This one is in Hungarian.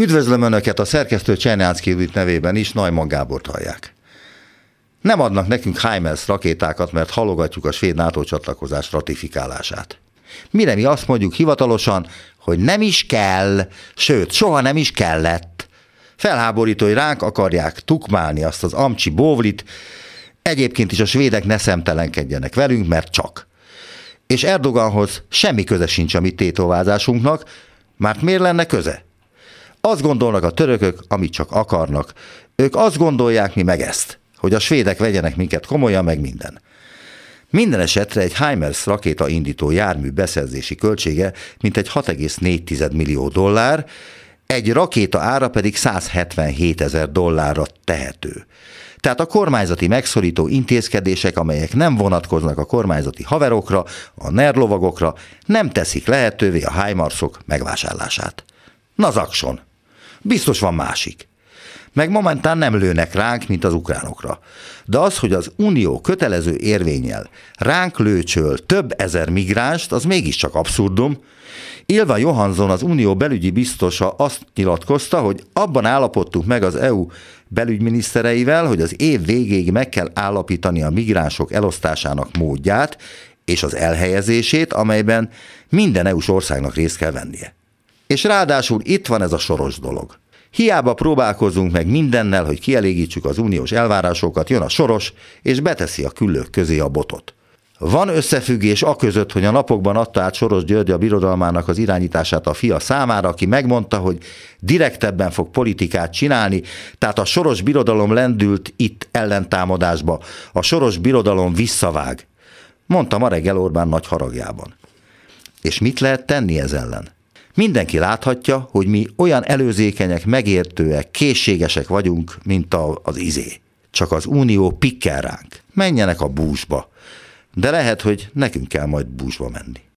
Üdvözlöm Önöket a szerkesztő Csernyánszki Judit nevében is, Najman Gábort hallják. Nem adnak nekünk HIMARS rakétákat, mert halogatjuk a svéd NATO csatlakozás ratifikálását. Mire mi azt mondjuk hivatalosan, hogy nem is kell, sőt, soha nem is kellett. Felháborító, hogy ránk akarják tukmálni azt az amcsi bóvlit, egyébként is a svédek ne szemtelenkedjenek velünk, mert csak. És Erdoganhoz semmi köze sincs a mi tétovázásunknak, mert miért lenne köze? Azt gondolnak a törökök, amit csak akarnak. Ők azt gondolják, mi meg ezt, hogy a svédek vegyenek minket komolyan, meg minden. Minden esetre egy HIMARS rakéta indító jármű beszerzési költsége mintegy 6,4 millió dollár, egy rakéta ára pedig 177 ezer dollárra tehető. Tehát a kormányzati megszorító intézkedések, amelyek nem vonatkoznak a kormányzati haverokra, a nerlovagokra, nem teszik lehetővé a HIMARS-ok megvásárlását. Na zakson! Biztos van másik. Meg momentán nem lőnek ránk, mint az ukránokra. De az, hogy az Unió kötelező érvényel ránk lőcsöl több ezer migránst, az mégiscsak abszurdum. Ilva Johansson, az Unió belügyi biztosa azt nyilatkozta, hogy abban állapodtunk meg az EU belügyminisztereivel, hogy az év végéig meg kell állapítani a migránsok elosztásának módját és az elhelyezését, amelyben minden EU-s országnak részt kell vennie. És ráadásul itt van ez a soros dolog. Hiába próbálkozunk meg mindennel, hogy kielégítsük az uniós elvárásokat, jön a soros, és beteszi a küllők közé a botot. Van összefüggés a között, hogy a napokban adta át Soros György a birodalmának az irányítását a fia számára, aki megmondta, hogy direktebben fog politikát csinálni, tehát a Soros birodalom lendült itt ellentámadásba, a Soros birodalom visszavág, mondta ma reggel Orbán nagy haragjában. És mit lehet tenni ez ellen? Mindenki láthatja, hogy mi olyan előzékenyek, megértőek, készségesek vagyunk, mint a, az izé. Csak az unió pikkel ránk. Menjenek a búzsba. De lehet, hogy nekünk kell majd búzsba menni.